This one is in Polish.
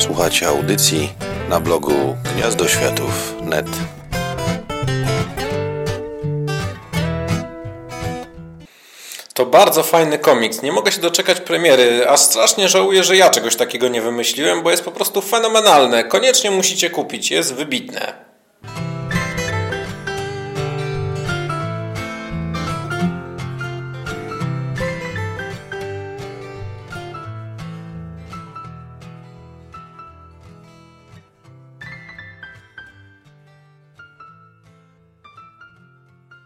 Słuchacie audycji na blogu gniazdoświatów.net. To bardzo fajny komiks. Nie mogę się doczekać premiery, a strasznie żałuję, że ja czegoś takiego nie wymyśliłem, bo jest po prostu fenomenalne. Koniecznie musicie kupić, jest wybitne.